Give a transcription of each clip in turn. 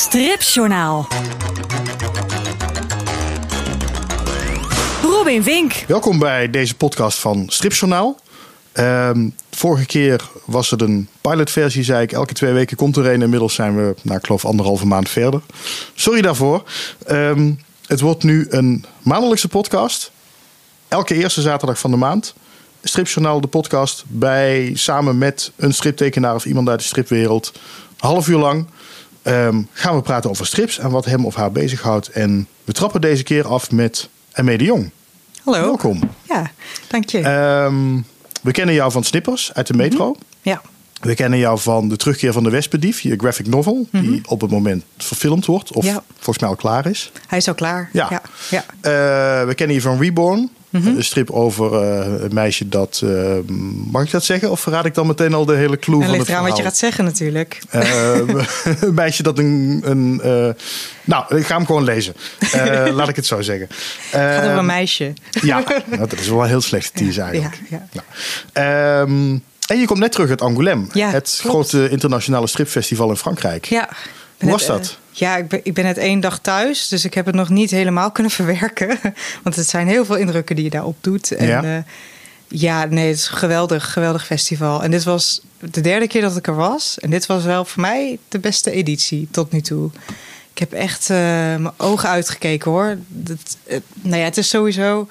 Stripjournaal. Robin Vink. Welkom bij deze podcast van Stripjournaal. Ehm, vorige keer was het een pilotversie, zei ik. Elke twee weken komt er een. Inmiddels zijn we, nou, ik geloof, anderhalve maand verder. Sorry daarvoor. Ehm, het wordt nu een maandelijkse podcast. Elke eerste zaterdag van de maand. Stripjournaal, de podcast, bij, samen met een striptekenaar of iemand uit de stripwereld. Half uur lang ehm, gaan we praten over strips en wat hem of haar bezighoudt. En we trappen deze keer af met Emme de Jong. Hallo. Welkom. Ja, dank je. Ehm, we kennen jou van Snippers uit de metro. ja. We kennen jou van de terugkeer van de Wespendief, je graphic novel, die op het moment verfilmd wordt, of Ja. volgens mij al klaar is. Hij is al klaar. Ja. ja. ja. Eh, we kennen je van Reborn, een strip over eh, een meisje dat. eh, mag ik dat zeggen? Of verraad ik dan meteen al de hele clue En van ligt het eraan wat je verhaal? gaat zeggen natuurlijk. Eh, een meisje dat een. een nou, ik ga hem gewoon lezen. Laat ik het zo zeggen. Het gaat over een meisje. ja, nou, dat is wel een heel slechte tease eigenlijk. Ja, ja. Nou, ehm, en je komt net terug uit Angoulême, Ja, het klopt. grote internationale stripfestival in Frankrijk. Ja. Hoe was net, dat? eh, ja, ik ben, ik ben net één dag thuis, dus ik heb het nog niet helemaal kunnen verwerken. Want het zijn heel veel indrukken die je daarop doet. En, Ja. ja. ja, nee, het is een geweldig, geweldig festival. En dit was de derde keer dat ik er was. En dit was wel voor mij de beste editie tot nu toe. Ik heb echt eh, mijn ogen uitgekeken hoor. Dat, eh, nou ja, het is sowieso.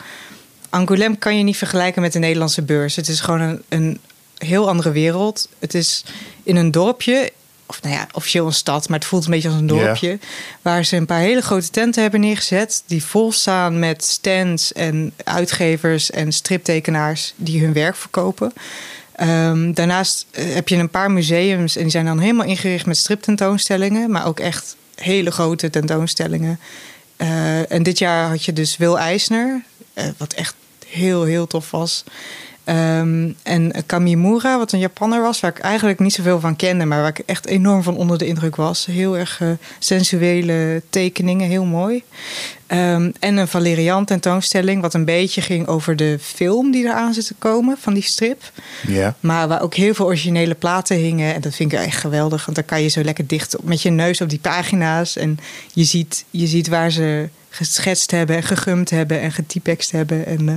Angoulême kan je niet vergelijken met de Nederlandse beurs. Het is gewoon een, een heel andere wereld. Het is in een dorpje, of nou ja, officieel een stad, maar het voelt een beetje als een dorpje. Waar ze een paar hele grote tenten hebben neergezet. Die vol staan met stands en uitgevers en striptekenaars die hun werk verkopen. Ehm, daarnaast eh, heb je een paar museums en die zijn dan helemaal ingericht met striptentoonstellingen, maar ook echt hele grote tentoonstellingen. Eh, en dit jaar had je dus Wil Eisner, eh, wat echt heel, heel tof was. Ehm, en Kamimura, wat een Japanner was, waar ik eigenlijk niet zoveel van kende, maar waar ik echt enorm van onder de indruk was. Heel erg eh, sensuele tekeningen, heel mooi. Ehm, en een Valerian tentoonstelling, wat een beetje ging over de film die eraan zit te komen van die strip. Ja. Maar waar ook heel veel originele platen hingen. En dat vind ik echt geweldig. Want dan kan je zo lekker dicht op, met je neus op die pagina's. En je ziet, je ziet waar ze geschetst hebben en gegumd hebben en getypext hebben. En eh,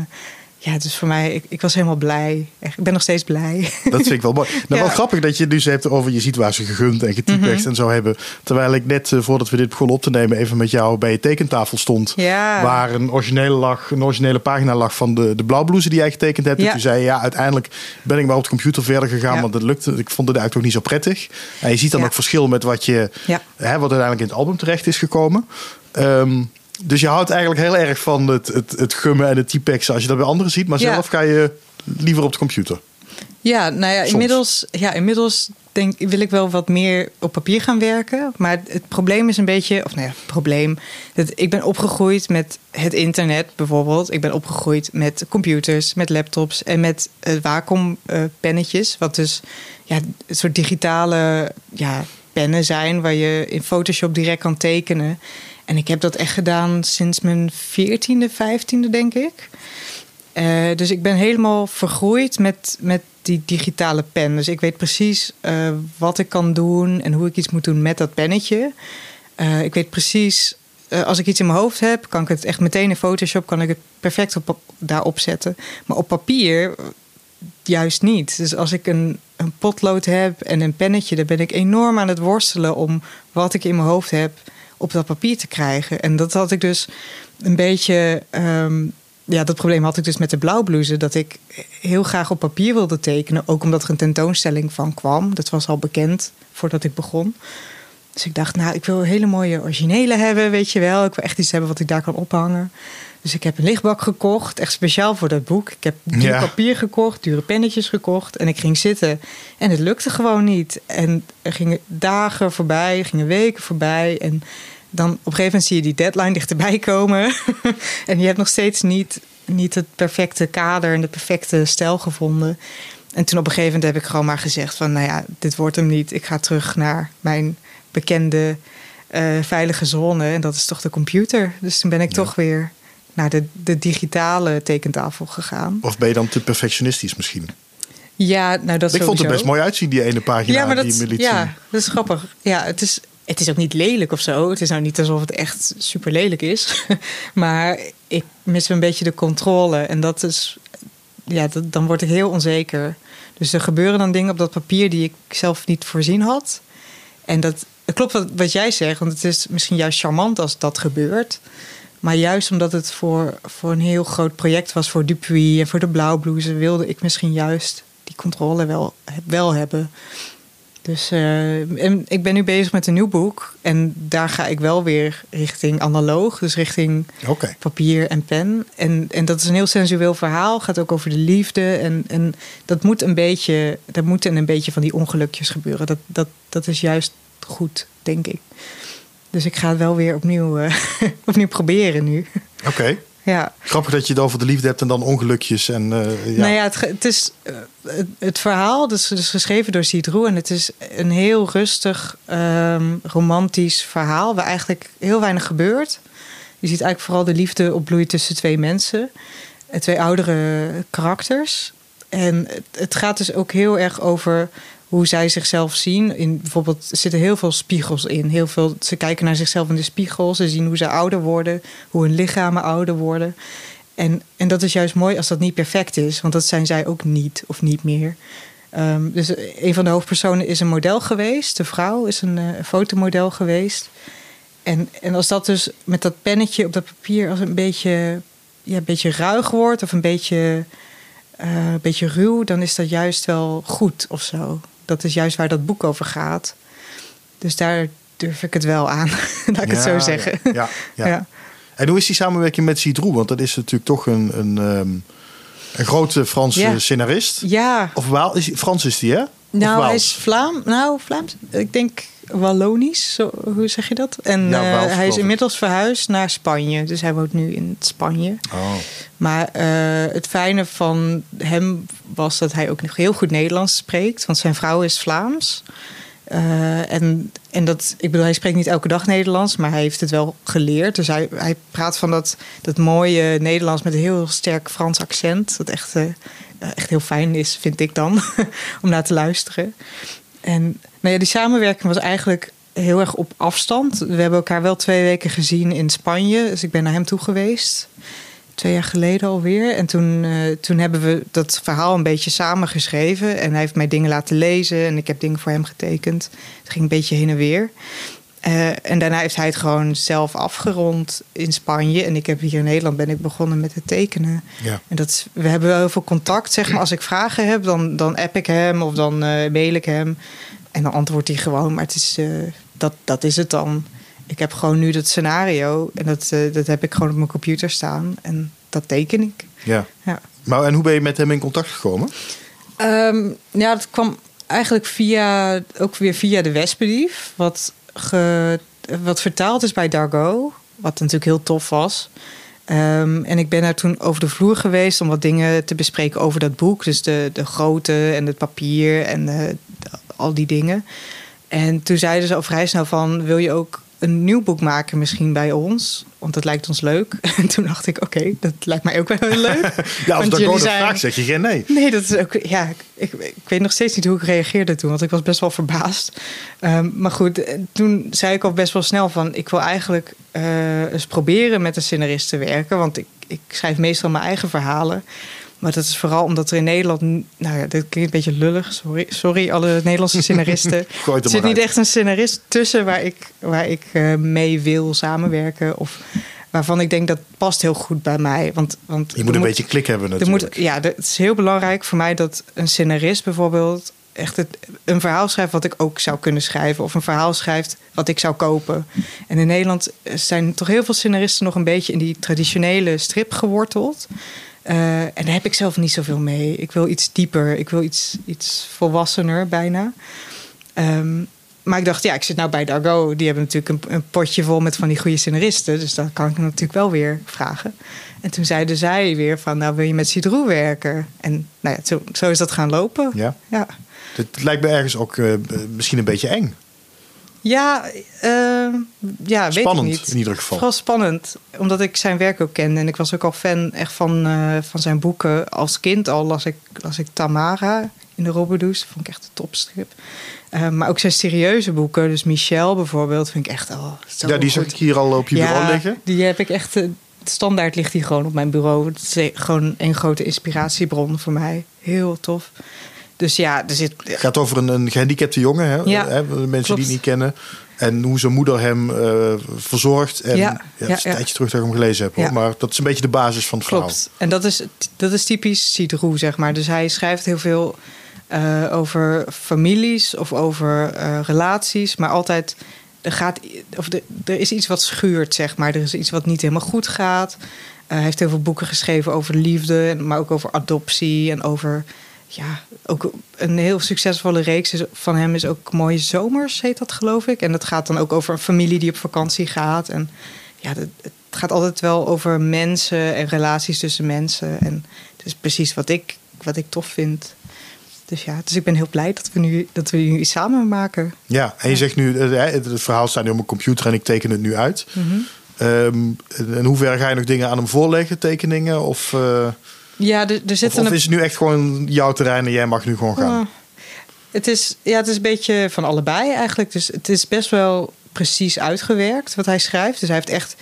ja, dus voor mij, ik, ik was helemaal blij. Echt, ik ben nog steeds blij. Dat vind ik wel mooi. Nou, Ja. wel grappig dat je het dus hebt over je ziet waar ze gegumd en getypext Mhm. en zo hebben. Terwijl ik net eh, voordat we dit begonnen op te nemen even met jou bij je tekentafel stond. Ja. Waar een originele, lag, een originele pagina lag van de, de blauwblouse die jij getekend hebt. En Ja. toen zei je, ja, uiteindelijk ben ik maar op de computer verder gegaan, want het lukte. Ik vond het eigenlijk ook niet zo prettig. En je ziet dan ook verschil met wat, je, Ja. hè, wat uiteindelijk in het album terecht is gekomen. Ehm, dus je houdt eigenlijk heel erg van het, het, het gummen en het typexen als je dat bij anderen ziet. Maar Ja. zelf ga je liever op de computer. Ja, nou ja, Soms. inmiddels, ja, inmiddels denk, wil ik wel wat meer op papier gaan werken. Maar het probleem is een beetje, of nou ja, probleem. Dat ik ben opgegroeid met het internet bijvoorbeeld. Ik ben opgegroeid met computers, met laptops en met uh, Wacom eh, pennetjes. Wat dus ja, een soort digitale ja, pennen zijn waar je in Photoshop direct kan tekenen. En ik heb dat echt gedaan sinds mijn 14e, 15e, denk ik. Uh, dus ik ben helemaal vergroeid met, met die digitale pen. Dus ik weet precies uh, wat ik kan doen en hoe ik iets moet doen met dat pennetje. Uh, ik weet precies, als ik iets in mijn hoofd heb, kan ik het echt meteen in Photoshop, kan ik het perfect op, daarop zetten. Maar op papier juist niet. Dus als ik een, een potlood heb en een pennetje, dan ben ik enorm aan het worstelen om wat ik in mijn hoofd heb op dat papier te krijgen. En dat had ik dus een beetje. Um, ja, dat probleem had ik dus met de blauwblouse. Dat ik heel graag op papier wilde tekenen. Ook omdat er een tentoonstelling van kwam. Dat was al bekend voordat ik begon. Dus ik dacht, nou, ik wil hele mooie originele hebben, weet je wel. Ik wil echt iets hebben wat ik daar kan ophangen. Dus ik heb een lichtbak gekocht, echt speciaal voor dat boek. Ik heb duur ja. papier gekocht, dure pennetjes gekocht. En ik ging zitten en het lukte gewoon niet. En er gingen dagen voorbij, er gingen weken voorbij. En dan op een gegeven moment zie je die deadline dichterbij komen. en je hebt nog steeds niet, niet het perfecte kader en de perfecte stijl gevonden. En toen op een gegeven moment heb ik gewoon maar gezegd van... nou ja, dit wordt hem niet. Ik ga terug naar mijn bekende uh, veilige zone. En dat is toch de computer. Dus toen ben ik ja. toch weer naar de, de digitale tekentafel gegaan. Of ben je dan te perfectionistisch misschien? Ja, nou dat Ik sowieso. vond het best mooi uitzien, die ene pagina ja, maar dat, die ja, dat is grappig. Ja, het is, het is ook niet lelijk of zo. Het is nou niet alsof het echt super lelijk is. maar ik mis een beetje de controle. En dat is, ja, dan word ik heel onzeker. Dus er gebeuren dan dingen op dat papier die ik zelf niet voorzien had. En dat klopt wat, wat jij zegt, want het is misschien juist charmant als dat gebeurt. Maar juist omdat het voor, voor een heel groot project was voor Dupuis en voor de Blauwblouse, wilde ik misschien juist die controle wel, wel hebben. Dus uh, en ik ben nu bezig met een nieuw boek. En daar ga ik wel weer richting analoog. Dus richting okay. papier en pen. En, en dat is een heel sensueel verhaal. Gaat ook over de liefde. En, en dat moet een beetje. Er moeten een beetje van die ongelukjes gebeuren. Dat, dat, dat is juist goed, denk ik. Dus ik ga het wel weer opnieuw, uh, opnieuw proberen nu. Oké. Ja. Grappig dat je het over de liefde hebt en dan ongelukjes. En, uh, ja. Nou ja, het, het is uh, het, het, verhaal, dus, dus geschreven door Cidroe. En het is een heel rustig, um, romantisch verhaal waar eigenlijk heel weinig gebeurt. Je ziet eigenlijk vooral de liefde opbloeien tussen twee mensen. Twee oudere karakters. En het, het gaat dus ook heel erg over hoe zij zichzelf zien. In, bijvoorbeeld zitten heel veel spiegels in. Heel veel, ze kijken naar zichzelf in de spiegel. Ze zien hoe ze ouder worden, hoe hun lichamen ouder worden. En, en dat is juist mooi als dat niet perfect is, want dat zijn zij ook niet of niet meer. Um, dus een van de hoofdpersonen is een model geweest. De vrouw is een, uh, fotomodel geweest. En, en als dat dus met dat pennetje op dat papier als een beetje, ja, een beetje ruig wordt of een beetje, uh, een beetje ruw, dan is dat juist wel goed of zo dat is juist waar dat boek over gaat. Dus daar durf ik het wel aan, laat ik het zo zeggen. Ja, ja, ja, En hoe is die samenwerking met Cidroe? Want dat is natuurlijk toch een, een, um, een grote Franse scenarist. Ja. Of wel, is, Frans is die, hè? nou, hij is Vlaam. Nou, Vlaams. Ik denk Wallonisch, zo, hoe zeg je dat? En ja, uh, hij is inmiddels verhuisd naar Spanje. Dus hij woont nu in Spanje. Oh. Maar uh, het fijne van hem was dat hij ook nog heel goed Nederlands spreekt. Want zijn vrouw is Vlaams. Uh, en, en dat, ik bedoel, hij spreekt niet elke dag Nederlands, maar hij heeft het wel geleerd. Dus hij, hij praat van dat, dat mooie Nederlands met een heel sterk Frans accent. Dat echt, uh, echt heel fijn is, vind ik dan, om naar te luisteren. En nou ja, die samenwerking was eigenlijk heel erg op afstand. We hebben elkaar wel twee weken gezien in Spanje. Dus ik ben naar hem toe geweest. Twee jaar geleden alweer. En toen, uh, toen hebben we dat verhaal een beetje samen geschreven. En hij heeft mij dingen laten lezen. En ik heb dingen voor hem getekend. Het ging een beetje heen en weer. Uh, en daarna heeft hij het gewoon zelf afgerond in Spanje. En ik heb hier in Nederland ben ik begonnen met het tekenen. Ja. En dat, we hebben wel heel veel contact. Zeg maar, als ik vragen heb, dan, dan app ik hem of dan uh, mail ik hem. En dan antwoordt hij gewoon. Maar het is, uh, dat, dat is het dan. Ik heb gewoon nu dat scenario. En dat, dat heb ik gewoon op mijn computer staan. En dat teken ik. Ja. ja. Maar en hoe ben je met hem in contact gekomen? Um, ja, dat kwam eigenlijk via, ook weer via de Wespedief. Wat wat vertaald is bij Dargo. Wat natuurlijk heel tof was. Um, en ik ben daar toen over de vloer geweest om wat dingen te bespreken over dat boek. Dus de, de grootte en het papier en de, al die dingen. En toen zeiden ze al vrij snel van... wil je ook een nieuw boek maken misschien bij ons? Want dat lijkt ons leuk. En toen dacht ik, oké, okay, dat lijkt mij ook wel heel leuk. ja, als Dargo zijn... vraagt, zeg je geen nee. Nee, dat is ook... Ja, ik, ik weet nog steeds niet hoe ik reageerde toen. Want ik was best wel verbaasd. Um, maar goed, toen zei ik al best wel snel van... ik wil eigenlijk uh, eens proberen met een scenarist te werken. Want ik, ik schrijf meestal mijn eigen verhalen. Maar dat is vooral omdat er in Nederland... Nou ja, dit klinkt een beetje lullig. Sorry, sorry alle Nederlandse scenaristen. er zit niet echt een scenarist tussen waar ik, waar ik uh, mee wil samenwerken. Of waarvan ik denk dat past heel goed bij mij. Want, want je moet een moet, beetje klik hebben natuurlijk. Moet, ja, het is heel belangrijk voor mij dat een scenarist bijvoorbeeld... echt het, een verhaal schrijft wat ik ook zou kunnen schrijven. Of een verhaal schrijft wat ik zou kopen. En in Nederland zijn toch heel veel scenaristen nog een beetje... in die traditionele strip geworteld... Uh, en daar heb ik zelf niet zoveel mee. Ik wil iets dieper. Ik wil iets, iets volwassener bijna. Um, maar ik dacht, ja, ik zit nou bij Dargo. Die hebben natuurlijk een, een, potje vol met van die goede scenaristen. Dus dat kan ik natuurlijk wel weer vragen. En toen zeiden zij weer van, nou wil je met Cidroe werken? En nou ja, zo, zo is dat gaan lopen. Ja. ja. Het lijkt me ergens ook uh, misschien een beetje eng. Ja, uh, ja spannend, weet ik niet. in ieder geval. Vooral spannend, omdat ik zijn werk ook kende. En ik was ook al fan echt van, uh, van zijn boeken. Als kind al las ik, las ik Tamara in de Robberdoes. Vond ik echt een topstrip. Uh, maar ook zijn serieuze boeken. Dus Michel bijvoorbeeld vind ik echt al zo Ja, die zag ik hier al op je bureau liggen. die heb ik echt... Uh, standaard ligt die gewoon op mijn bureau. Het is gewoon een grote inspiratiebron voor mij. Heel tof. Dus ja, er zit... Het gaat over een, een gehandicapte jongen, hè? Ja, hè? Mensen die het niet kennen. En hoe zijn moeder hem uh, verzorgt. En ja, ja, ja, een tijdje terug dat ik hem gelezen heb. Hoor. Maar dat is een beetje de basis van het Klopt. verhaal. En dat is, dat is typisch Citroën, zeg maar. Dus hij schrijft heel veel uh, over families of over uh, relaties. Maar altijd, er, gaat, of er, er is iets wat schuurt, zeg maar. Er is iets wat niet helemaal goed gaat. hij heeft heel veel boeken geschreven over liefde. Maar ook over adoptie en over ja, ook een heel succesvolle reeks van hem is ook Mooie Zomers, heet dat geloof ik. En dat gaat dan ook over een familie die op vakantie gaat. En ja, het gaat altijd wel over mensen en relaties tussen mensen. En het is precies wat ik, wat ik tof vind. Dus ja, dus ik ben heel blij dat we nu, dat we nu iets samen maken. Ja, en je zegt nu, het, verhaal staat nu op mijn computer en ik teken het nu uit. Mm -hmm. um, in hoeverre ga je nog dingen aan hem voorleggen, tekeningen? Of... Uh... Ja, er, er zit of, of is het nu echt gewoon jouw terrein en jij mag nu gewoon gaan? Oh, het, is, ja, het is een beetje van allebei eigenlijk. Dus het is best wel precies uitgewerkt wat hij schrijft. Dus hij heeft echt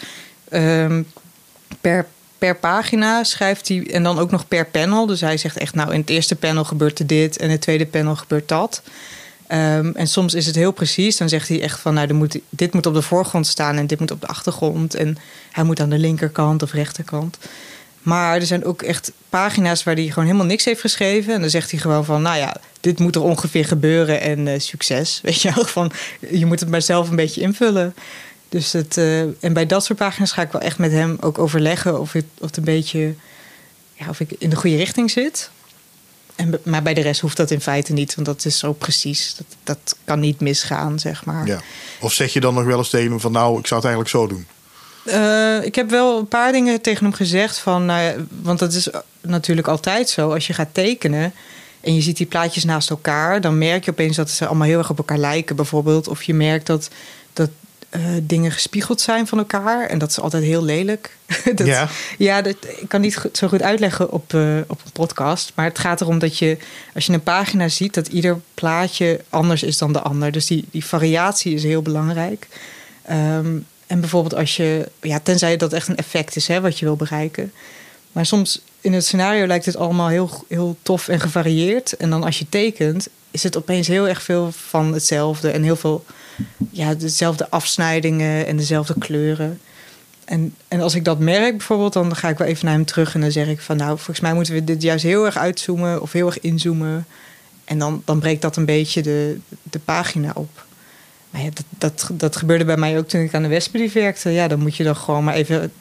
um, per, per pagina schrijft hij en dan ook nog per panel. Dus hij zegt echt, nou in het eerste panel gebeurt er dit en in het tweede panel gebeurt dat. Um, en soms is het heel precies. Dan zegt hij echt van, nou, moet, dit moet op de voorgrond staan en dit moet op de achtergrond. En hij moet aan de linkerkant of rechterkant. Maar er zijn ook echt pagina's waar hij gewoon helemaal niks heeft geschreven. En dan zegt hij gewoon van, nou ja, dit moet er ongeveer gebeuren en uh, succes. Weet je wel, van, je moet het maar zelf een beetje invullen. Dus het, uh, en bij dat soort pagina's ga ik wel echt met hem ook overleggen of, het, of het een beetje, ja, of ik in de goede richting zit. En, maar bij de rest hoeft dat in feite niet, want dat is zo precies. Dat, dat kan niet misgaan, zeg maar. Ja. Of zeg je dan nog wel eens tegen hem van, nou, ik zou het eigenlijk zo doen? Uh, ik heb wel een paar dingen tegen hem gezegd. Van, nou, want dat is natuurlijk altijd zo. Als je gaat tekenen en je ziet die plaatjes naast elkaar, dan merk je opeens dat ze allemaal heel erg op elkaar lijken, bijvoorbeeld. Of je merkt dat, dat uh, dingen gespiegeld zijn van elkaar. En dat is altijd heel lelijk. dat, ja, ja dat, ik kan niet zo goed uitleggen op, uh, op een podcast. Maar het gaat erom dat je, als je een pagina ziet, dat ieder plaatje anders is dan de ander. Dus die, die variatie is heel belangrijk. Um, en bijvoorbeeld als je, ja, tenzij dat echt een effect is hè, wat je wil bereiken. Maar soms in het scenario lijkt het allemaal heel, heel tof en gevarieerd. En dan als je tekent, is het opeens heel erg veel van hetzelfde. En heel veel, ja, dezelfde afsnijdingen en dezelfde kleuren. En, en als ik dat merk bijvoorbeeld, dan ga ik wel even naar hem terug en dan zeg ik van nou, volgens mij moeten we dit juist heel erg uitzoomen of heel erg inzoomen. En dan, dan breekt dat een beetje de, de pagina op. Maar ja, dat, dat, dat gebeurde bij mij ook toen ik aan de Westbrief werkte. Ja, dan moet je dan gewoon maar even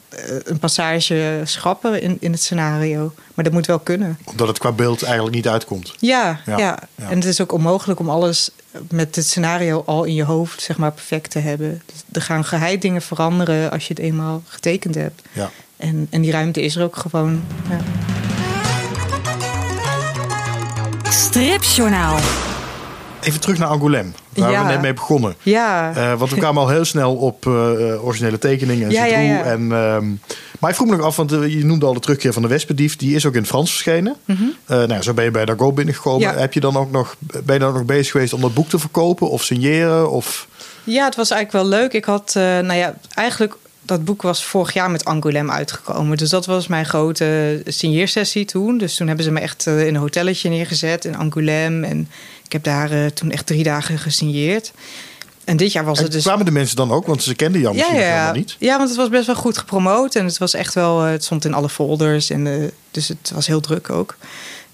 een passage schrappen in, in het scenario. Maar dat moet wel kunnen. Omdat het qua beeld eigenlijk niet uitkomt. Ja, ja, ja. en het is ook onmogelijk om alles met het scenario al in je hoofd zeg maar, perfect te hebben. Er gaan geheid dingen veranderen als je het eenmaal getekend hebt. Ja. En, en die ruimte is er ook gewoon. Ja. Stripjournaal. Even terug naar Angoulême, waar Ja. we net mee begonnen. Ja, Eh, want we kwamen al heel snel op eh, originele tekeningen en Ja, ja. En, ehm, maar ik vroeg me nog af, want eh, je noemde al de terugkeer van de Wespendief. Die is ook in het Frans verschenen. Eh, nou, ja, zo ben je bij Dago binnengekomen. Mhm. Heb je dan ook nog, ben je dan ook nog bezig geweest om dat boek te verkopen of signeren? Of... Ja, het was eigenlijk wel leuk. Ik had, nou ja, eigenlijk dat boek was vorig jaar met Angoulême uitgekomen. Dus dat was mijn grote signeersessie toen. Dus toen hebben ze me echt in een hotelletje neergezet in Angoulême. En ik heb daar eh, toen echt drie dagen gesigneerd. En dit jaar was En het dus... kwamen de mensen dan ook? Want ze kenden jou misschien helemaal niet. ja, want het was best wel goed gepromoot. En het was echt wel, eh, het stond in alle folders. En, eh, dus het was heel druk ook.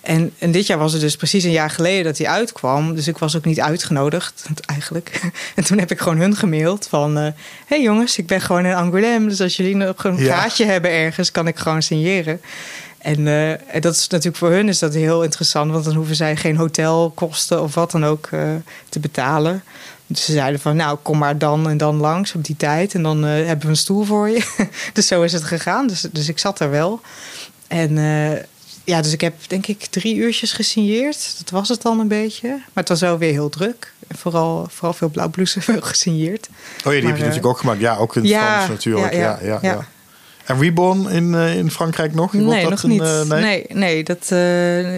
En, en dit jaar was het dus precies een jaar geleden dat hij uitkwam. Dus ik was ook niet uitgenodigd, eigenlijk. En toen heb ik gewoon hun gemaild van... Hé hey jongens, ik ben gewoon in Angoulême. Dus als jullie nog een Ja. kaartje hebben ergens, kan ik gewoon signeren. En, eh, dat is natuurlijk voor hun is dat heel interessant. Want dan hoeven zij geen hotelkosten of wat dan ook eh, te betalen. Dus ze zeiden van, nou, kom maar dan en dan langs op die tijd. En dan eh, hebben we een stoel voor je. dus zo is het gegaan. Dus, dus ik zat er wel. En ja, dus ik heb denk ik drie uurtjes gesigneerd. Dat was het dan een beetje. Maar het was wel weer heel druk. En vooral, vooral veel blauwbloesen gesigneerd. Oh ja, die heb je natuurlijk ook gemaakt. Ja, ook in het ja, Frans natuurlijk. ja, ja, ja. En Reborn in, uh, in Frankrijk nog? Wordt nee, dat nog een, niet. Uh, nee? nee, nee, dat,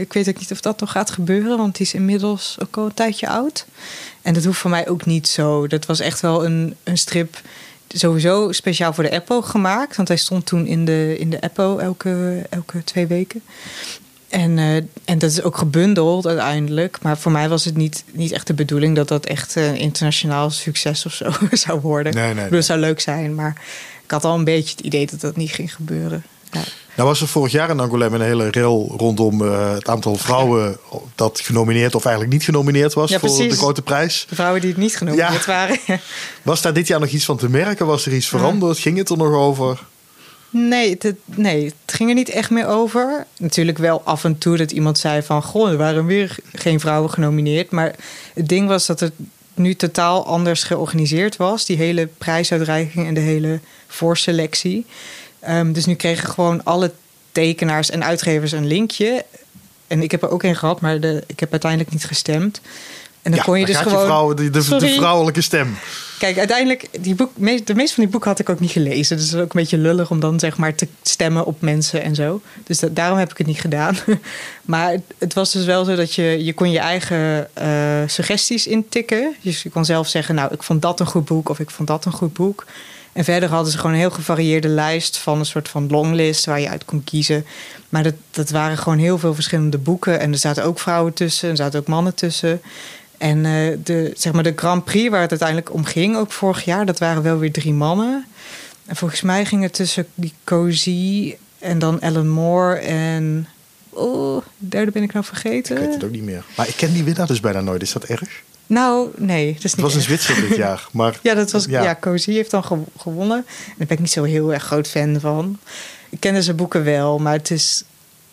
ik weet ook niet of dat nog gaat gebeuren, want die is inmiddels ook al een tijdje oud. En dat hoeft voor mij ook niet zo. Dat was echt wel een, een strip sowieso speciaal voor de Apple gemaakt. Want hij stond toen in de, in de Apple elke, elke twee weken. En, uh, en dat is ook gebundeld uiteindelijk. Maar voor mij was het niet, niet echt de bedoeling dat dat echt een internationaal succes of zo zou worden. Nee, nee, zou leuk zijn, maar ik had al een beetje het idee dat dat niet ging gebeuren. Ja. Nou was er vorig jaar in Angoulême een hele rel rondom uh, het aantal vrouwen dat genomineerd of eigenlijk niet genomineerd was ja, voor de grote prijs. De vrouwen die het niet genomineerd ja. waren. was daar dit jaar nog iets van te merken? Was er iets veranderd? Ging het er nog over? Nee het, nee, het ging er niet echt meer over. Natuurlijk wel af en toe dat iemand zei van... goh, er waren weer geen vrouwen genomineerd. Maar het ding was dat het nu totaal anders georganiseerd was. Die hele prijsuitreiking en de hele voorselectie. Um, dus nu kregen gewoon alle tekenaars en uitgevers een linkje. En ik heb er ook een gehad, maar de, ik heb uiteindelijk niet gestemd. En dan kon je dus gewoon. Vrouw, de, de, de, vrouwelijke stem. Kijk, uiteindelijk, die boek, de meeste van die boeken had ik ook niet gelezen. Dus het is ook een beetje lullig om dan zeg maar te stemmen op mensen en zo. Dus daarom heb ik het niet gedaan. maar het, was dus wel zo dat je, je kon je eigen uh, suggesties intikken. Dus je kon zelf zeggen, nou, ik vond dat een goed boek of ik vond dat een goed boek. En verder hadden ze gewoon een heel gevarieerde lijst van een soort van longlist waar je uit kon kiezen. Maar dat, dat waren gewoon heel veel verschillende boeken. En er zaten ook vrouwen tussen, en er zaten ook mannen tussen. En uh, de, zeg maar de Grand Prix waar het uiteindelijk om ging, ook vorig jaar, dat waren wel weer drie mannen. En volgens mij ging het tussen die Cozy en dan Ellen Moore en. Oh, de derde ben ik nou vergeten. Ik weet het ook niet meer. Maar ik ken die winnaar dus bijna nooit. Is dat erg? Nou, nee. Dat is niet het was een Zwitser dit jaar. Maar, ja, dat was, ja. ja Cozy heeft dan gewonnen. En daar ben ik niet zo heel erg groot fan van. Ik kende zijn boeken wel, maar het is...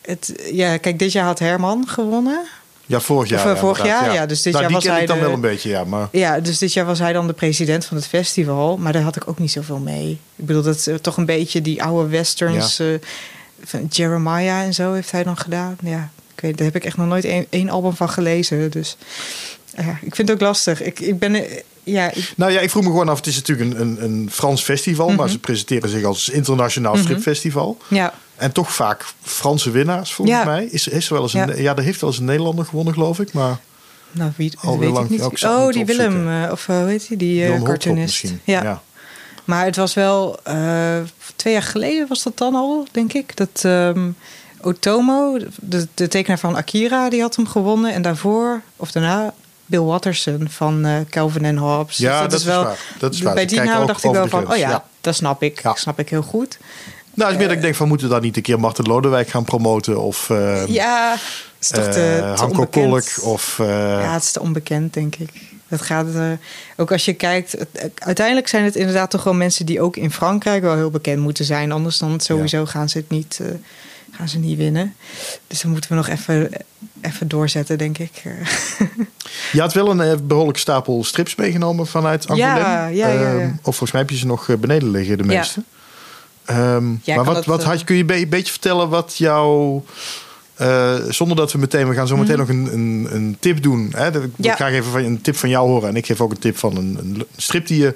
Het, ja, kijk, dit jaar had Herman gewonnen. Ja, vorig jaar. Of, eh, vorig jaar, ja. Dus dit nou, jaar was hij dan wel een beetje, ja. Maar... Ja, dus dit jaar was hij dan de president van het festival. Maar daar had ik ook niet zoveel mee. Ik bedoel, dat is eh, toch een beetje die oude westerns. Uh, van Jeremiah en zo heeft hij dan gedaan. Ja, ik weet, daar heb ik echt nog nooit één album van gelezen. Dus ja, ik vind het ook lastig. Ik, ik ben. Ja, Nou ja, ik vroeg me gewoon af. Het is natuurlijk een, een, een Frans festival, maar mhm. ze presenteren zich als internationaal mhm. stripfestival. Ja. En toch vaak Franse winnaars, volgens mij. Is, is er wel eens een, ja. ja, er heeft wel eens een Nederlander gewonnen, geloof ik. Maar nou, wie, al weet lang, ik niet. Oh, die Willem, uh, of uh, hoe heet die? Die uh, cartoonist. Ja. ja. Maar het was wel twee jaar geleden was dat dan al, denk ik. Dat um, Otomo, de, de tekenaar van Akira, die had hem gewonnen. En daarvoor, of daarna, Bill Watterson van uh, Calvin en Hobbes. Ja, dus dat, dat, is wel. Waar. Dat is waar. Bij die naam dacht ik wel van, oh ja, dat snap ik. Dat snap ik heel goed. Nou, is meer dat ik denk van, moeten we dan niet een keer Martin Lodewijk gaan promoten? Of uh, ja, is toch te, uh, Hanko Kolk? Of, uh, ja, het is te onbekend, denk ik. Dat gaat, ook als je kijkt, uiteindelijk zijn het inderdaad toch wel mensen die ook in Frankrijk wel heel bekend moeten zijn. Anders dan sowieso gaan ze het niet gaan ze niet winnen. Dus dan moeten we nog even, even doorzetten, denk ik. Je had wel een eh, behoorlijke stapel strips meegenomen vanuit Angoulême. Ja, ja, ja, ehm, of volgens mij heb je ze nog eh, beneden liggen, de meeste. Um, maar wat, wat had, kun je een beetje vertellen wat jouw... Uh, zonder dat we meteen, we gaan zo meteen mhm. nog een, een, een, tip doen. Hè? Ik wil graag even van, een tip van jou horen. En ik geef ook een tip van een, een strip die je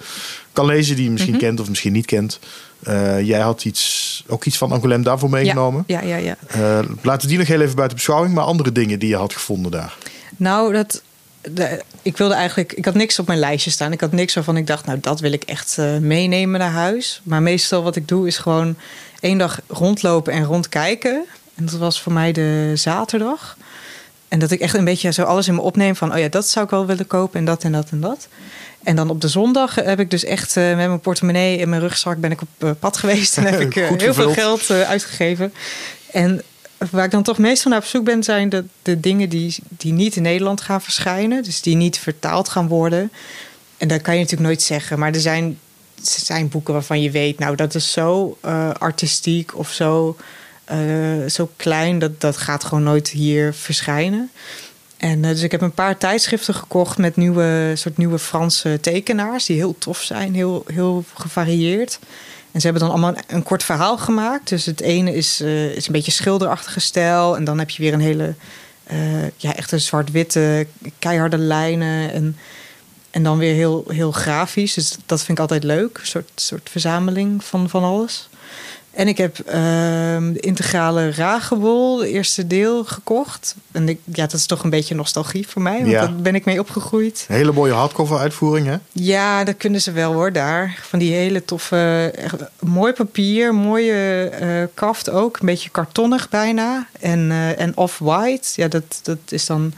kan lezen, die je misschien mhm. kent of misschien niet kent. Uh, jij had iets, ook iets van Angoulême daarvoor meegenomen. Ja, ja, ja. ja. Uh, laten we die nog heel even buiten beschouwing, maar andere dingen die je had gevonden daar. Nou, dat, de, ik wilde eigenlijk, ik had niks op mijn lijstje staan. Ik had niks waarvan ik dacht, nou, dat wil ik echt uh, meenemen naar huis. Maar meestal wat ik doe is gewoon één dag rondlopen en rondkijken. En dat was voor mij de zaterdag. En dat ik echt een beetje zo alles in me opneem van, oh ja, dat zou ik wel willen kopen en dat en dat en dat. En dan op de zondag heb ik dus echt uh, met mijn portemonnee en mijn rugzak ben ik op uh, pad geweest. En heb ik uh, heel veel geld uitgegeven. En waar ik dan toch meestal naar op zoek ben, zijn de, de dingen die, die niet in Nederland gaan verschijnen. Dus die niet vertaald gaan worden. En dat kan je natuurlijk nooit zeggen. Maar er zijn, er zijn boeken waarvan je weet, nou dat is zo artistiek of zo, zo klein. Dat, dat gaat gewoon nooit hier verschijnen. En uh, dus ik heb een paar tijdschriften gekocht met nieuwe, soort nieuwe Franse tekenaars. Die heel tof zijn, heel, heel gevarieerd. En ze hebben dan allemaal een kort verhaal gemaakt. Dus het ene is, uh, is een beetje schilderachtige stijl. En dan heb je weer een hele, uh, ja, echt een zwart-witte, keiharde lijnen. En, en dan weer heel, heel grafisch. Dus dat vind ik altijd leuk. Een soort, soort verzameling van, van alles. En ik heb ehm, de integrale Ragebol, het eerste deel, gekocht. En ik, ja, dat is toch een beetje nostalgie voor mij, want Ja. daar ben ik mee opgegroeid. Een hele mooie hardcover uitvoering, hè? Ja, dat kunnen ze wel hoor, daar. Van die hele toffe, echt mooi papier, mooie eh, kaft ook. Een beetje kartonnig bijna. En, eh, en off-white, ja, dat, dat is dan...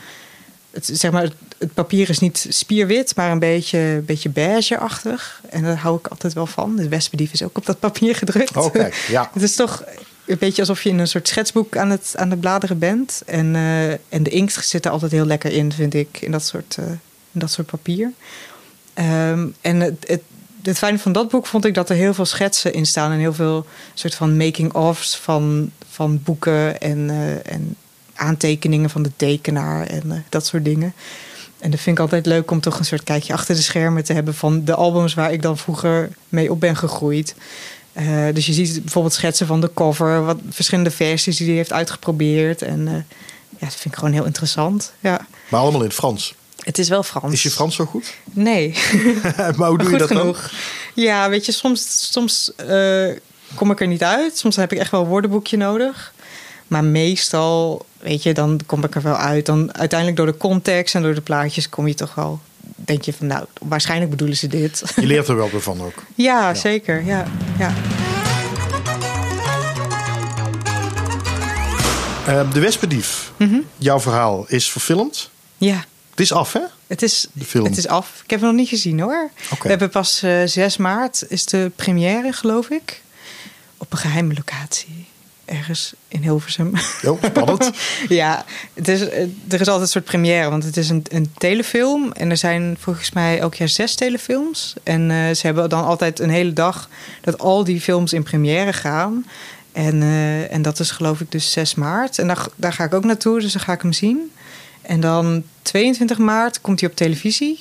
Het, zeg maar, het, papier is niet spierwit, maar een beetje, beetje beige-achtig. En daar hou ik altijd wel van. De wespendief is ook op dat papier gedrukt. Oh, kijk, ja. Het is toch een beetje alsof je in een soort schetsboek aan het, aan het bladeren bent. En, eh, en de inkt zit er altijd heel lekker in, vind ik, in dat soort, eh, in dat soort papier. Ehm, en het, het, het fijne van dat boek vond ik dat er heel veel schetsen in staan. En heel veel soort van making-ofs van, van boeken en, eh, en aantekeningen van de tekenaar en dat soort dingen. En dat vind ik altijd leuk om toch een soort kijkje achter de schermen te hebben van de albums waar ik dan vroeger mee op ben gegroeid. Eh, dus je ziet bijvoorbeeld schetsen van de cover, wat verschillende versies die hij heeft uitgeprobeerd. En eh, ja, dat vind ik gewoon heel interessant. Ja. Maar allemaal in het Frans. Het is wel Frans. Is je Frans zo goed? Nee. maar hoe doe je goed dat genoeg. Ja, weet je, soms, soms eh, kom ik er niet uit. Soms heb ik echt wel een woordenboekje nodig. Maar meestal, weet je, dan kom ik er wel uit. Dan uiteindelijk door de context en door de plaatjes kom je toch wel. Denk je van, nou, waarschijnlijk bedoelen ze dit. Je leert er wel weer van ook. ja, zeker. Ja, ja. Eh, de Wespendief. Mhm. Jouw verhaal is verfilmd. ja. Het is af, hè? Het is, De film. het is af. Ik heb het nog niet gezien hoor. We hebben pas eh 6 maart is de première, geloof ik. Op een geheime locatie. Ergens in Hilversum. Jo, spannend. ja, het is, eh, er is altijd een soort première. Want het is een, een telefilm. En er zijn volgens mij elk jaar zes telefilms. En eh, ze hebben dan altijd een hele dag dat al die films in première gaan. En, eh, en dat is geloof ik dus 6 maart. En daar, daar ga ik ook naartoe, dus dan ga ik hem zien. En dan 22 maart komt hij op televisie.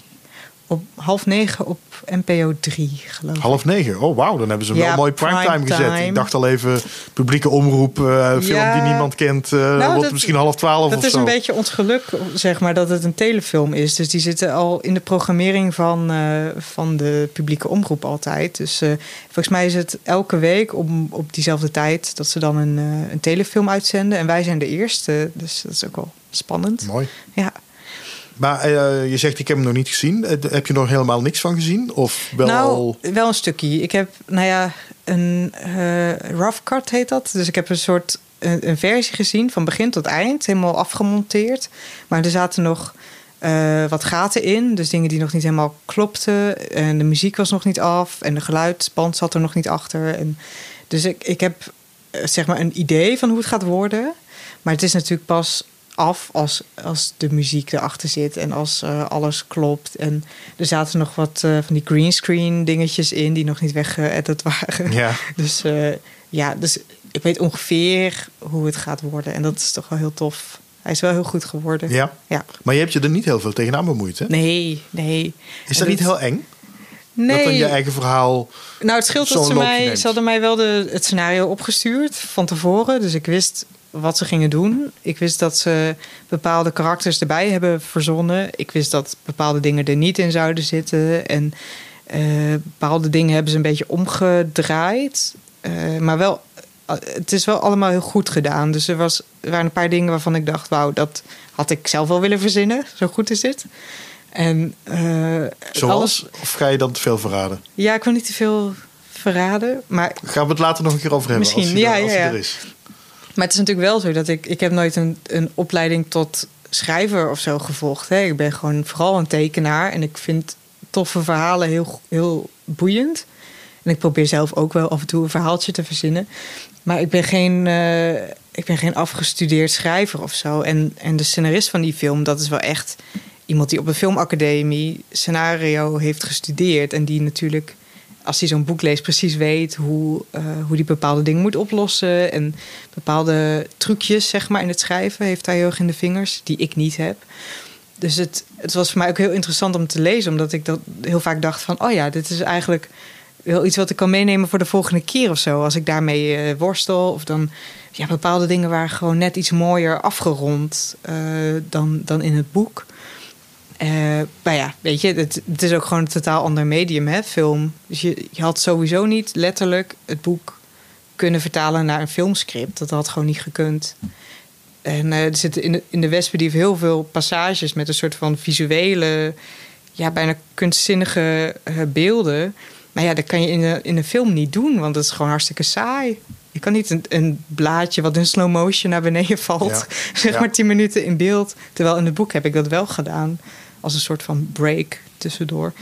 Op half negen op NPO 3, geloof ik. Half negen. Oh, wauw. Dan hebben ze hem Ja, wel mooi primetime primetime. gezet. Ik dacht al even publieke omroep. eh, film Ja. die niemand kent. wordt dat- misschien half twaalf Dat of is zo. een beetje ons geluk, zeg maar, dat het een telefilm is. Dus die zitten al in de programmering van, eh, van de publieke omroep altijd. Dus volgens mij is het elke week om, op diezelfde tijd dat ze dan een, een telefilm uitzenden. En wij zijn de eerste, dus dat is ook wel spannend. Mooi. Ja. Maar eh, je zegt, ik heb hem nog niet gezien. Eh, heb je nog helemaal niks van gezien? Of wel nou, al... wel een stukje. Ik heb, nou ja, een eh, rough cut heet dat. Dus ik heb een soort een, een versie gezien van begin tot eind, helemaal afgemonteerd. Maar er zaten nog wat gaten in, dus dingen die nog niet helemaal klopten. En de muziek was nog niet af en de geluidsband zat er nog niet achter. En dus ik, ik heb zeg maar een idee van hoe het gaat worden. Maar het is natuurlijk pas af als, als de muziek erachter zit en als eh, alles klopt. En er zaten nog wat eh, van die greenscreen dingetjes in die nog niet weggeëdit waren. Ja. Dus eh, ja, dus ik weet ongeveer hoe het gaat worden. En dat is toch wel heel tof. Hij is wel heel goed geworden. Ja. Ja. Maar je hebt je er niet heel veel tegenaan bemoeid, hè? Nee, nee. Is dat niet heel eng? Nee. Dat dan je eigen verhaal... Nou, het scheelt dat ze mij... neemt. Ze hadden mij wel de, het scenario opgestuurd van tevoren. Dus ik wist wat ze gingen doen. Ik wist dat ze bepaalde karakters erbij hebben verzonnen. Ik wist dat bepaalde dingen er niet in zouden zitten. En eh, bepaalde dingen hebben ze een beetje omgedraaid. Eh, maar wel, eh, het is wel allemaal heel goed gedaan. Dus er, was, er waren een paar dingen waarvan ik dacht... wauw, dat had ik zelf wel willen verzinnen. Zo goed is dit. En Zoals? alles... Of ga je dan te veel verraden? Ja, ik wil niet te veel verraden. Maar Gaan we het later nog een keer over hebben? Misschien, als ja, er, als ja, ja. er is. Maar het is natuurlijk wel zo dat ik... Ik heb nooit een, een opleiding tot schrijver of zo gevolgd. Hè. Ik ben gewoon vooral een tekenaar. En ik vind toffe verhalen heel, heel boeiend. En ik probeer zelf ook wel af en toe een verhaaltje te verzinnen. Maar ik ben geen, eh, ik ben geen afgestudeerd schrijver of zo. En, en de scenarist van die film, dat is wel echt iemand die op een filmacademie scenario heeft gestudeerd. En die natuurlijk, als hij zo'n boek leest, precies weet hoe, eh, hoe die bepaalde dingen moet oplossen. En bepaalde trucjes, zeg maar, in het schrijven heeft hij heel erg in de vingers, die ik niet heb. Dus het, het was voor mij ook heel interessant om te lezen, omdat ik dat heel vaak dacht van, oh ja, dit is eigenlijk wel iets wat ik kan meenemen voor de volgende keer of zo. Als ik daarmee eh, worstel of dan, ja, bepaalde dingen waren gewoon net iets mooier afgerond eh, dan, dan in het boek. Eh, maar ja, weet je, het, het is ook gewoon een totaal ander medium, hè, film. Dus je, je had sowieso niet letterlijk het boek kunnen vertalen naar een filmscript. Dat had gewoon niet gekund. En eh, er zitten in de, in de Westbedief heel veel passages met een soort van visuele, ja, bijna kunstzinnige eh, beelden. Maar ja, dat kan je in een, in een film niet doen, want dat is gewoon hartstikke saai. Je kan niet een, een blaadje wat in slow motion naar beneden valt, Ja. zeg maar tien minuten in beeld. Terwijl in het boek heb ik dat wel gedaan, als een soort van break tussendoor.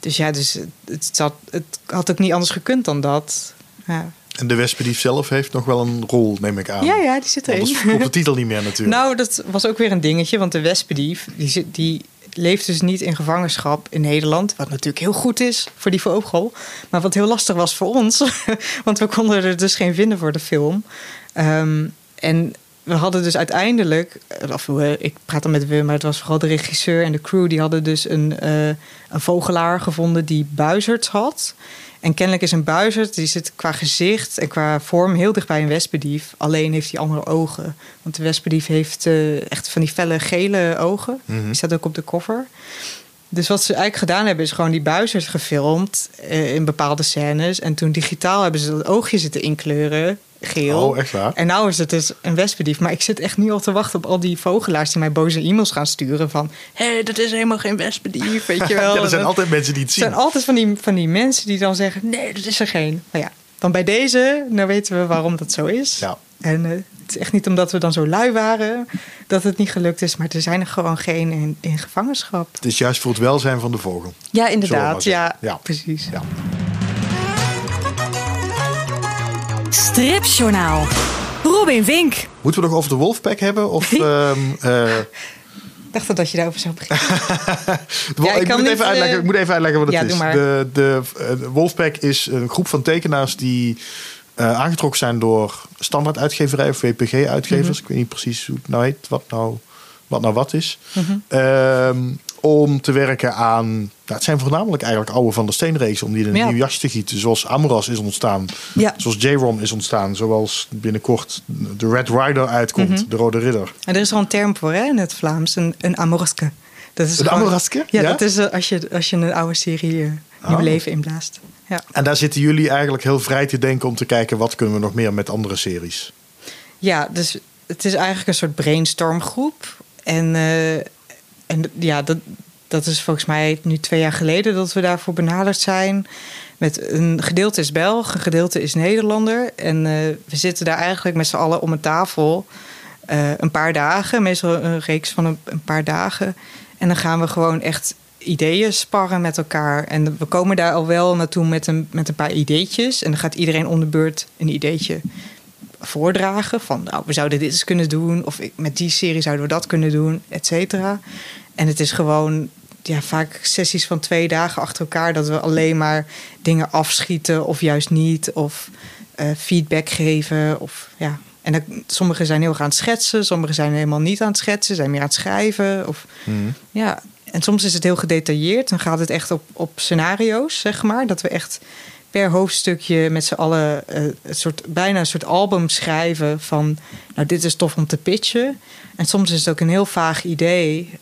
Dus ja, dus het, zat, het had ook niet anders gekund dan dat. Ja, En de Wespedief zelf heeft nog wel een rol, neem ik aan. ja, ja die zit erin. Anders klopt de titel niet meer natuurlijk. Nou, dat was ook weer een dingetje, want de wespedief die, die leeft dus niet in gevangenschap in Nederland. Wat natuurlijk heel goed is voor die vogel. Maar wat heel lastig was voor ons, want we konden er dus geen vinden voor de film. Ehm, en we hadden dus uiteindelijk, of we, ik praat dan met we, maar het was vooral de regisseur en de crew, die hadden dus een, eh, een vogelaar gevonden die buizerds had. En kennelijk is een buizerd, die zit qua gezicht en qua vorm heel dicht bij een wespedief. Alleen heeft hij andere ogen. Want de wespedief heeft eh, echt van die felle gele ogen. Mhm. Die staat ook op de cover. Dus wat ze eigenlijk gedaan hebben, is gewoon die buizerd gefilmd eh, in bepaalde scènes. En toen digitaal hebben ze dat oogje zitten inkleuren, geel. Oh, echt waar? En nou is het dus een wespedief. Maar ik zit echt nu al te wachten op al die vogelaars die mij boze e-mails gaan sturen van... hé, hey, dat is helemaal geen wespedief, weet je wel. ja, er zijn En altijd mensen die het er zien. zijn altijd van die, van die mensen die dan zeggen... nee, dat is er geen. Maar ja, dan bij deze, nou weten we waarom dat zo is. Ja. En eh, het is echt niet omdat we dan zo lui waren dat het niet gelukt is... maar er zijn er gewoon geen in, in gevangenschap. Het is juist voor het welzijn van de vogel. Ja, inderdaad. Ja. Ja. precies. Ja. Stripjournaal. Robin Vink. Moeten we nog over de Wolfpack hebben? Of, eh, Ik dacht dat je daarover zou beginnen. Ja, ik moet niet, even uitleggen, eh, ik moet even uitleggen wat het is. De, de, eh, de Wolfpack is een groep van tekenaars die aangetrokken zijn door standaard uitgeverij of WPG-uitgevers. Mhm. Ik weet niet precies hoe het nou heet, wat nou wat, nou wat is. Mhm. Ehm, om te werken aan, nou, het zijn voornamelijk eigenlijk oude van de steenreeks, om die in een Ja. nieuw jasje te gieten. Zoals Amoras is ontstaan, Ja. zoals J-Rom is ontstaan, zoals binnenkort de Red Rider uitkomt, Mhm. de Rode Ridder. En er is al een term voor hè, in het Vlaams, een, een. Dat is Een gewoon- amoreske? Ja, Ja? dat is eh, als je, als je een oude serie eh, nieuw Oh. leven inblaast. Ja. En daar zitten jullie eigenlijk heel vrij te denken om te kijken wat kunnen we nog meer met andere series. ja, dus het is eigenlijk een soort brainstormgroep. En, eh, en ja, dat, dat is volgens mij nu twee jaar geleden dat we daarvoor benaderd zijn. Met een gedeelte is Belg, een gedeelte is Nederlander. En eh, we zitten daar eigenlijk met z'n allen om een tafel eh, een paar dagen, meestal een reeks van een, paar dagen. En dan gaan we gewoon echt ideeën sparren met elkaar. En we komen daar al wel naartoe met een, met een paar ideetjes. En dan gaat iedereen om de beurt een ideetje voordragen. Van nou, we zouden dit eens kunnen doen. Of met die serie zouden we dat kunnen doen, et cetera. En het is gewoon ja, vaak sessies van twee dagen achter elkaar. Dat we alleen maar dingen afschieten of juist niet. Of eh, feedback geven. Of, ja. En dan, sommigen zijn heel erg aan het schetsen. Sommigen zijn helemaal niet aan het schetsen. Zijn meer aan het schrijven. Of, ja, en soms is het heel gedetailleerd. Dan gaat het echt op, op scenario's, zeg maar. Dat we echt per hoofdstukje met z'n allen eh, een soort, bijna een soort album schrijven van... nou, dit is tof om te pitchen. En soms is het ook een heel vaag idee...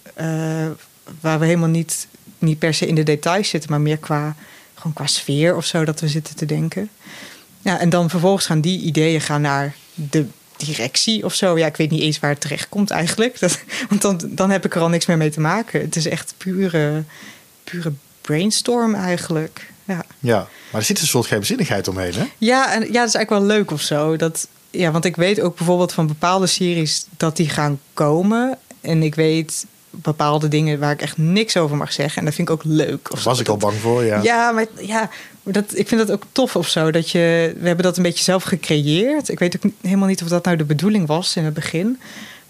waar we helemaal niet, niet per se in de details zitten... maar meer qua, gewoon qua sfeer of zo dat we zitten te denken. Ja, en dan vervolgens gaan die ideeën gaan naar de directie of zo. Ja, ik weet niet eens waar het terecht komt eigenlijk. Dat, want dan, dan heb ik er al niks meer mee te maken. Het is echt pure, pure brainstorm eigenlijk. Ja. Ja, maar er zit een soort geheimzinnigheid omheen, hè? Ja, en ja, dat is eigenlijk wel leuk of zo. Dat, ja, want ik weet ook bijvoorbeeld van bepaalde series dat die gaan komen. En ik weet bepaalde dingen waar ik echt niks over mag zeggen. En dat vind ik ook leuk. Daar was ik al bang voor, ja. Ja, maar ja, maar dat, ik vind dat ook tof of zo. Dat je, we hebben dat een beetje zelf gecreëerd. Ik weet ook helemaal niet of dat nou de bedoeling was in het begin.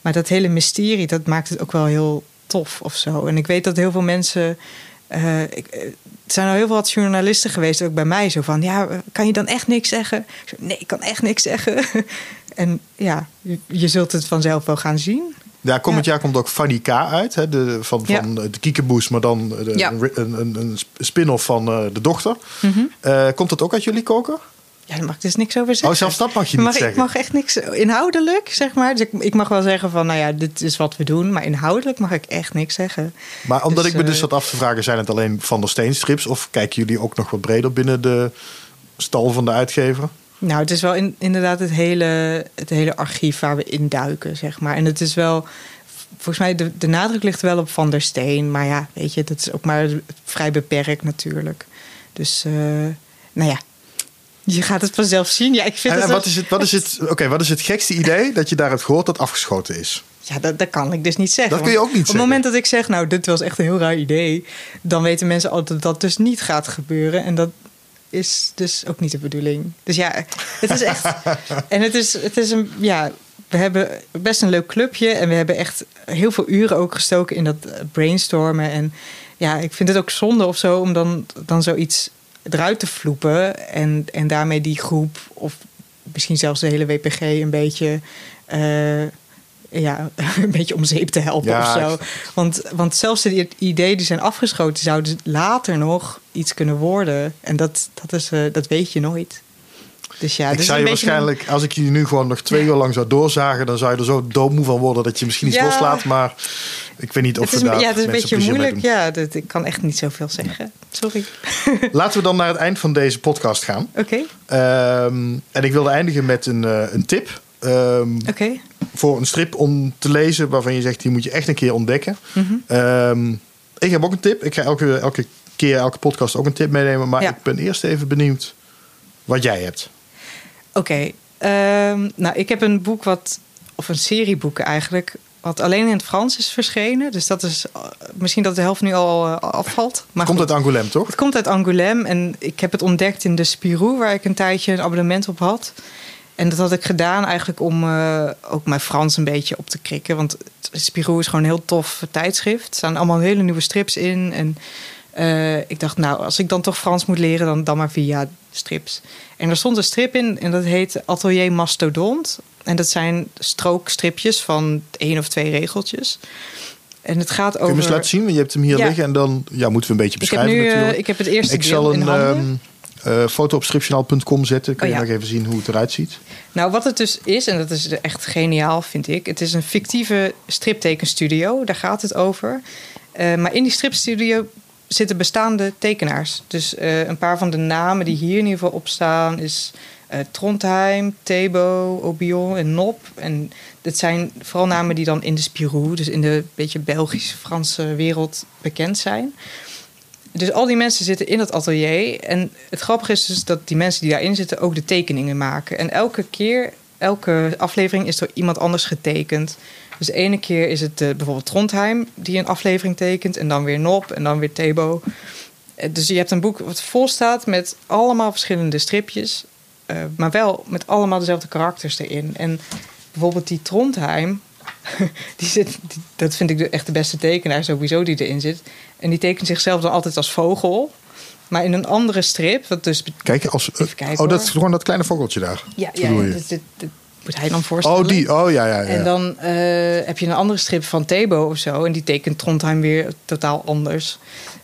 Maar dat hele mysterie, dat maakt het ook wel heel tof of zo. En ik weet dat heel veel mensen... eh, ik, eh, er zijn al heel veel wat journalisten geweest, ook bij mij, zo van... ja, kan je dan echt niks zeggen? Nee, ik kan echt niks zeggen. en ja, je, je zult het vanzelf wel gaan zien. Ja, komend jaar komt ook Fanny K uit, hè, de, van, Ja. van de Kiekeboes, maar dan de, Ja. een, een, een spin-off van eh, de dochter. Mhm. Eh, komt dat ook uit jullie koken? Ja, daar mag ik dus niks over zeggen. Oh, zelfs dat mag je niet mag, zeggen. Ik mag echt niks inhoudelijk, zeg maar. Dus ik, ik mag wel zeggen van, nou ja, dit is wat we doen. Maar inhoudelijk mag ik echt niks zeggen. Maar omdat Dus, ik me dus eh, zat af te vragen, zijn het alleen Van der Steen strips? Of kijken jullie ook nog wat breder binnen de stal van de uitgever? Nou, het is wel in, inderdaad het hele, het hele archief waar we induiken, zeg maar. En het is wel, volgens mij, de, de nadruk ligt wel op Van der Steen. Maar ja, weet je, dat is ook maar vrij beperkt natuurlijk. Dus, uh, nou ja, je gaat het vanzelf zien. Ja, ik vind en, en wat, is het, wat, is het, oké, wat is het gekste idee dat je daar hebt gehoord dat afgeschoten is? Ja, dat, dat kan ik dus niet zeggen. Dat kun je ook niet Op zeggen. het moment dat ik zeg, nou, dit was echt een heel raar idee... dan weten mensen altijd dat dat dus niet gaat gebeuren. En dat is dus ook niet de bedoeling. Dus ja, het is echt... en het is, het is een... Ja, we hebben best een leuk clubje... en we hebben echt heel veel uren ook gestoken in dat brainstormen. En ja, ik vind het ook zonde of zo... om dan, dan zoiets eruit te vloepen... En, en daarmee die groep... of misschien zelfs de hele WPG een beetje... Uh, ja, een beetje om zeep te helpen Ja, of zo. Want, want zelfs de ideeën die zijn afgeschoten, zouden later nog iets kunnen worden. En dat, dat, is, uh, dat weet je nooit. Dus ja, ik dus zou je waarschijnlijk, als ik je nu gewoon nog twee uur lang zou doorzagen, dan zou je er zo doodmoe van worden dat je misschien iets Ja. loslaat. Maar ik weet niet of Het is, daar ja, het is een beetje moeilijk. Ja, dat, ik kan echt niet zoveel zeggen. Sorry. Laten we dan naar het eind van deze podcast gaan. Oké, Ehm, en ik wilde eindigen met een, eh, een tip. Ehm, oké. Voor een strip om te lezen waarvan je zegt die moet je echt een keer ontdekken. Mhm. Ehm, ik heb ook een tip. Ik ga elke, elke keer, elke podcast ook een tip meenemen. Maar Ja. ik ben eerst even benieuwd wat jij hebt. Oké, ehm, nou ik heb een boek wat, of een serie boeken eigenlijk, wat alleen in het Frans is verschenen. Dus dat is eh, misschien dat de helft nu al eh, afvalt. Maar Komt goed. uit Angoulême, toch? Het komt uit Angoulême en ik heb het ontdekt in de Spirou, waar ik een tijdje een abonnement op had. En dat had ik gedaan eigenlijk om eh, ook mijn Frans een beetje op te krikken. Want Spirou is gewoon een heel tof tijdschrift. Er staan allemaal hele nieuwe strips in. En eh, ik dacht, nou, als ik dan toch Frans moet leren, dan, dan maar via strips. En er stond een strip in en dat heet Atelier Mastodont. En dat zijn strookstripjes van één of twee regeltjes. En het gaat Kun je over... eens laten zien? Want je hebt hem hier Ja. liggen en dan ja, moeten we een beetje ik, heb beschrijven nu, eh, natuurlijk. ik heb het eerste ik deel zal in een handen. ehm, eh, foto op zetten. Kun je Oh, ja. nog even zien hoe het eruit ziet? Nou, wat het dus is, en dat is echt geniaal, vind ik. Het is een fictieve striptekenstudio, daar gaat het over. Eh, maar in die stripstudio zitten bestaande tekenaars. Dus eh, een paar van de namen die hier in ieder geval op staan is Trondheim, Thebo, Obion en Nop. En dit zijn vooral namen die dan in de Spirou, dus in de beetje Belgisch-Franse wereld bekend zijn. Dus al die mensen zitten in het atelier. En het grappige is dus dat die mensen die daarin zitten ook de tekeningen maken. En elke keer, elke aflevering is door iemand anders getekend. Dus de ene keer is het eh, bijvoorbeeld Trondheim die een aflevering tekent. En dan weer Nop en dan weer Thebo. Eh, Dus je hebt een boek wat vol staat met allemaal verschillende stripjes. eh, maar wel met allemaal dezelfde karakters erin. En bijvoorbeeld die Trondheim, die zit, die- dat vind ik echt de beste tekenaar sowieso die erin zit. En die tekent zichzelf dan altijd als vogel. Maar in een andere strip, wat dus... Kijk, als, kijken, oh, dat is gewoon dat kleine vogeltje daar. Ja, ja, dit moet hij dan voorstellen. Oh, die. Oh, ja, ja, ja. En dan eh, heb je een andere strip van Thebo of zo. En die tekent Trondheim weer totaal anders.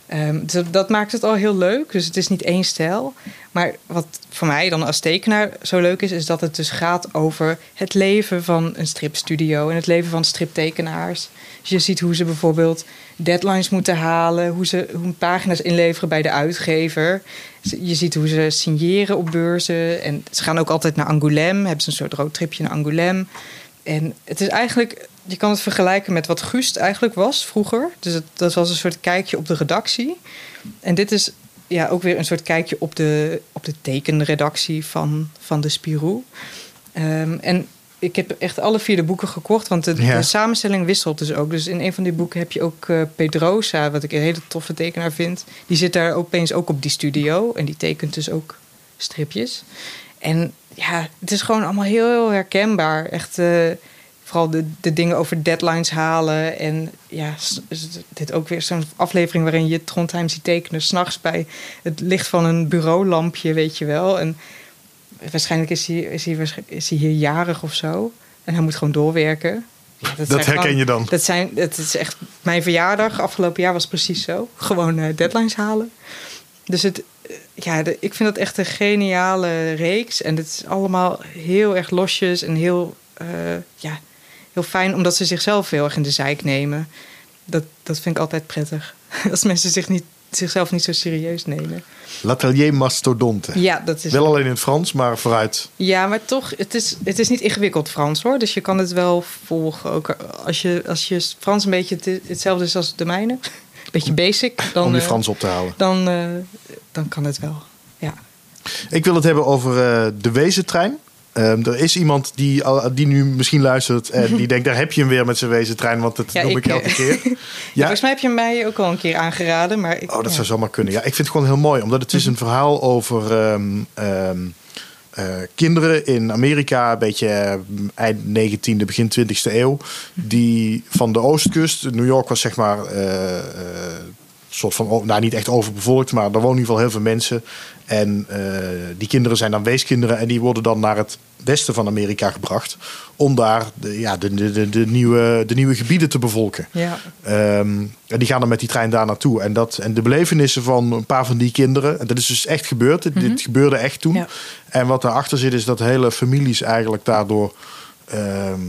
Ehm, dus dat maakt het al heel leuk. Dus het is niet één stijl. Maar wat voor mij dan als tekenaar zo leuk is... is dat het dus gaat over het leven van een stripstudio... en het leven van striptekenaars. Dus je ziet hoe ze bijvoorbeeld deadlines moeten halen... hoe ze hoe pagina's inleveren bij de uitgever. Je ziet hoe ze signeren op beurzen. En ze gaan ook altijd naar Angoulême. Hebben ze een soort roadtripje naar Angoulême. En het is eigenlijk, je kan het vergelijken met wat Gust eigenlijk was vroeger. Dus dat was een soort kijkje op de redactie. En dit is ja, ook weer een soort kijkje op de, op de tekenredactie van, van de Spirou. Ehm, en ik heb echt alle vier de boeken gekocht, want de, Ja. de samenstelling wisselt dus ook. Dus in een van die boeken heb je ook eh, Pedrosa, wat ik een hele toffe tekenaar vind. Die zit daar opeens ook op die studio en die tekent dus ook stripjes. En ja, het is gewoon allemaal heel, heel herkenbaar. Echt, eh, vooral de, de dingen over deadlines halen. En ja, dit ook weer zo'n aflevering waarin je Trondheim ziet tekenen... s'nachts bij het licht van een bureaulampje, weet je wel. En waarschijnlijk is hij, is, hij, is hij hier jarig of zo. En hij moet gewoon doorwerken. Ja, Dat zijn herken gewoon- je dan. Dat, zijn, dat is echt... Mijn verjaardag afgelopen jaar was precies zo. Gewoon eh, deadlines halen. Dus het, eh, ja, de- ik vind dat echt een geniale reeks. En het is allemaal heel erg losjes en heel, eh, ja, heel fijn, omdat ze zichzelf heel erg in de zijk nemen. Dat, dat vind ik altijd prettig. Als mensen zich niet zichzelf niet zo serieus nemen. L'atelier mastodonte. Ja, dat is. Wel alleen in het Frans, maar vooruit. Ja, maar toch, het is, het is niet ingewikkeld Frans hoor. Dus je kan het wel volgen. Ook als je, als je Frans een beetje het- hetzelfde is als de mijne. Een beetje basic. Dan, om je eh, Frans op te halen. dan, eh, dan kan het wel. Ja. Ik wil het hebben over eh, de Wezentrein. Ehm, er is iemand die, die nu misschien luistert en die denkt, daar heb je hem weer met zijn Wezentrein, want dat Ja, noem ik, ik, elke eh, keer. Ja. Volgens mij heb je mij ook al een keer aangeraden. Maar ik, Oh, dat ja. zou zomaar kunnen. Ja, ik vind het gewoon heel mooi, omdat het is een verhaal over ehm, ehm, eh, kinderen in Amerika, een beetje eh, eind 19e, begin 20e eeuw, die van de oostkust, New York was zeg maar soort van, nou niet echt overbevolkt, maar er wonen in ieder geval heel veel mensen. En eh, die kinderen zijn dan weeskinderen en die worden dan naar het westen van Amerika gebracht om daar de, ja, de, de, de, de nieuwe, de nieuwe gebieden te bevolken. Ja. Ehm, en die gaan dan met die trein daar naartoe. En, dat, en de belevenissen van een paar van die kinderen. En dat is dus echt gebeurd. Dit, dit gebeurde echt toen. Ja. En wat daarachter zit is dat hele families eigenlijk daardoor ehm,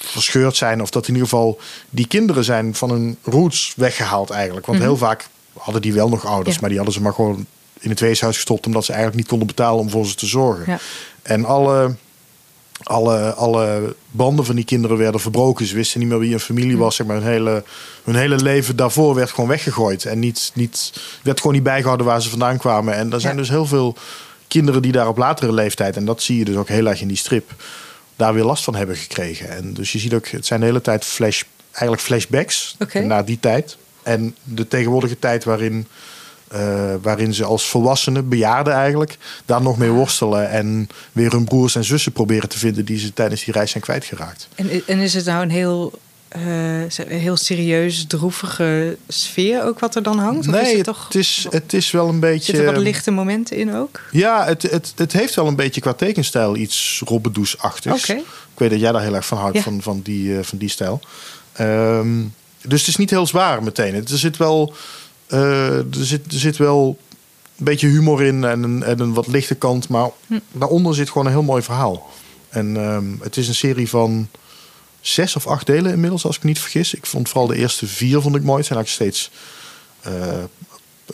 verscheurd zijn. Of dat in ieder geval die kinderen zijn van hun roots weggehaald eigenlijk. Want heel vaak hadden die wel nog ouders. Ja. Maar die hadden ze maar gewoon in het weeshuis gestopt. Omdat ze eigenlijk niet konden betalen om voor ze te zorgen. Ja. En alle alle, alle banden van die kinderen werden verbroken. Ze wisten niet meer wie een familie was. Zeg maar, hun, hele, hun hele leven daarvoor werd gewoon weggegooid. En niet, niet, werd gewoon niet bijgehouden waar ze vandaan kwamen. En er zijn Ja. dus heel veel kinderen die daar op latere leeftijd... en dat zie je dus ook heel erg in die strip... daar weer last van hebben gekregen. En dus je ziet ook, het zijn de hele tijd flash, eigenlijk flashbacks naar die tijd. En de tegenwoordige tijd waarin... eh, waarin ze als volwassenen, bejaarden eigenlijk, daar nog mee worstelen. En weer hun broers en zussen proberen te vinden die ze tijdens die reis zijn kwijtgeraakt. En, en is het nou een heel, eh, een heel serieus, droevige sfeer ook wat er dan hangt? Of is nee, het toch, het, is, het is wel een beetje. zitten wat lichte momenten in ook? Ja, het, het, het heeft wel een beetje qua tekenstijl iets Robbedoes-achtigs. Oké. Ik weet dat jij daar heel erg van houdt, Ja. van, van, die, eh, van die stijl. Ehm, dus het is niet heel zwaar meteen. Er zit wel, eh, er zit, er zit wel een beetje humor in en een, en een wat lichte kant. Maar Hm. daaronder zit gewoon een heel mooi verhaal. En ehm, het is een serie van zes of acht delen inmiddels, als ik me niet vergis. Ik vond vooral de eerste vier vond ik mooi. Het zijn eigenlijk steeds eh,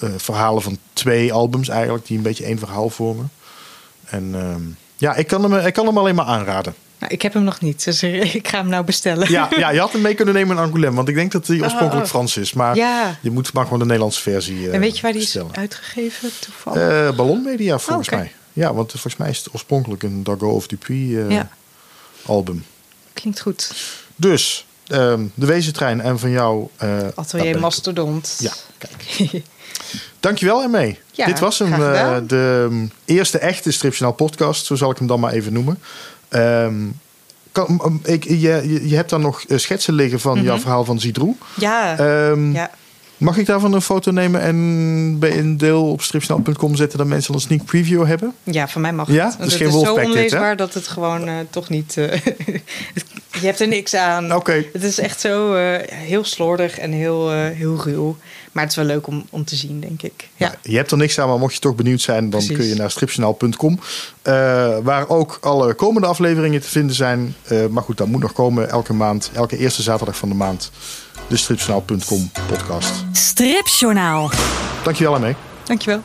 eh, verhalen van twee albums eigenlijk, die een beetje één verhaal vormen. En ehm, ja, ik kan, hem, ik kan hem alleen maar aanraden. Nou, ik heb hem nog niet, dus ik ga hem nou bestellen. Ja, ja, je had hem mee kunnen nemen in Angoulême, want ik denk dat hij oorspronkelijk oh. Frans is. Maar Ja. je moet maar gewoon de Nederlandse versie eh En weet je waar die is uitgegeven toevallig? Ballon Media volgens Oh, oké. mij. Ja, want volgens mij is het oorspronkelijk een Dago of Dupuis Ja. album. Klinkt goed. Dus, ehm, de Wezentrein en van jou... eh, Atelier. Mastodont. Ja, kijk. Dankjewel Ermee. Ja, Dit was hem, eh, de um, eerste echte Stripjournaal podcast. Zo zal ik hem dan maar even noemen. Ehm, kan, um, ik, je, je- hebt dan nog eh, schetsen liggen van jouw verhaal van Zidroe. Ja, Ehm, ja. Mag ik daarvan een foto nemen en bij een deel op stripjournaal.com zetten... dat mensen al een sneak preview hebben? ja, van mij mag Ja? het. Dat het is zo dit, onleesbaar dat het gewoon eh, toch niet... eh, je hebt er niks aan. Oké. Het is echt zo eh, heel slordig en heel, heel ruw. Maar het is wel leuk om, om te zien, denk ik. Ja. Nou, je hebt er niks aan, maar mocht je toch benieuwd zijn... dan Precies. kun je naar stripjournaal.com. eh, waar ook alle komende afleveringen te vinden zijn. Maar goed, dat moet nog komen elke maand. Elke eerste zaterdag van de maand. De stripjournaal.com podcast. Stripjournaal. Dankjewel, Ermee. Dankjewel.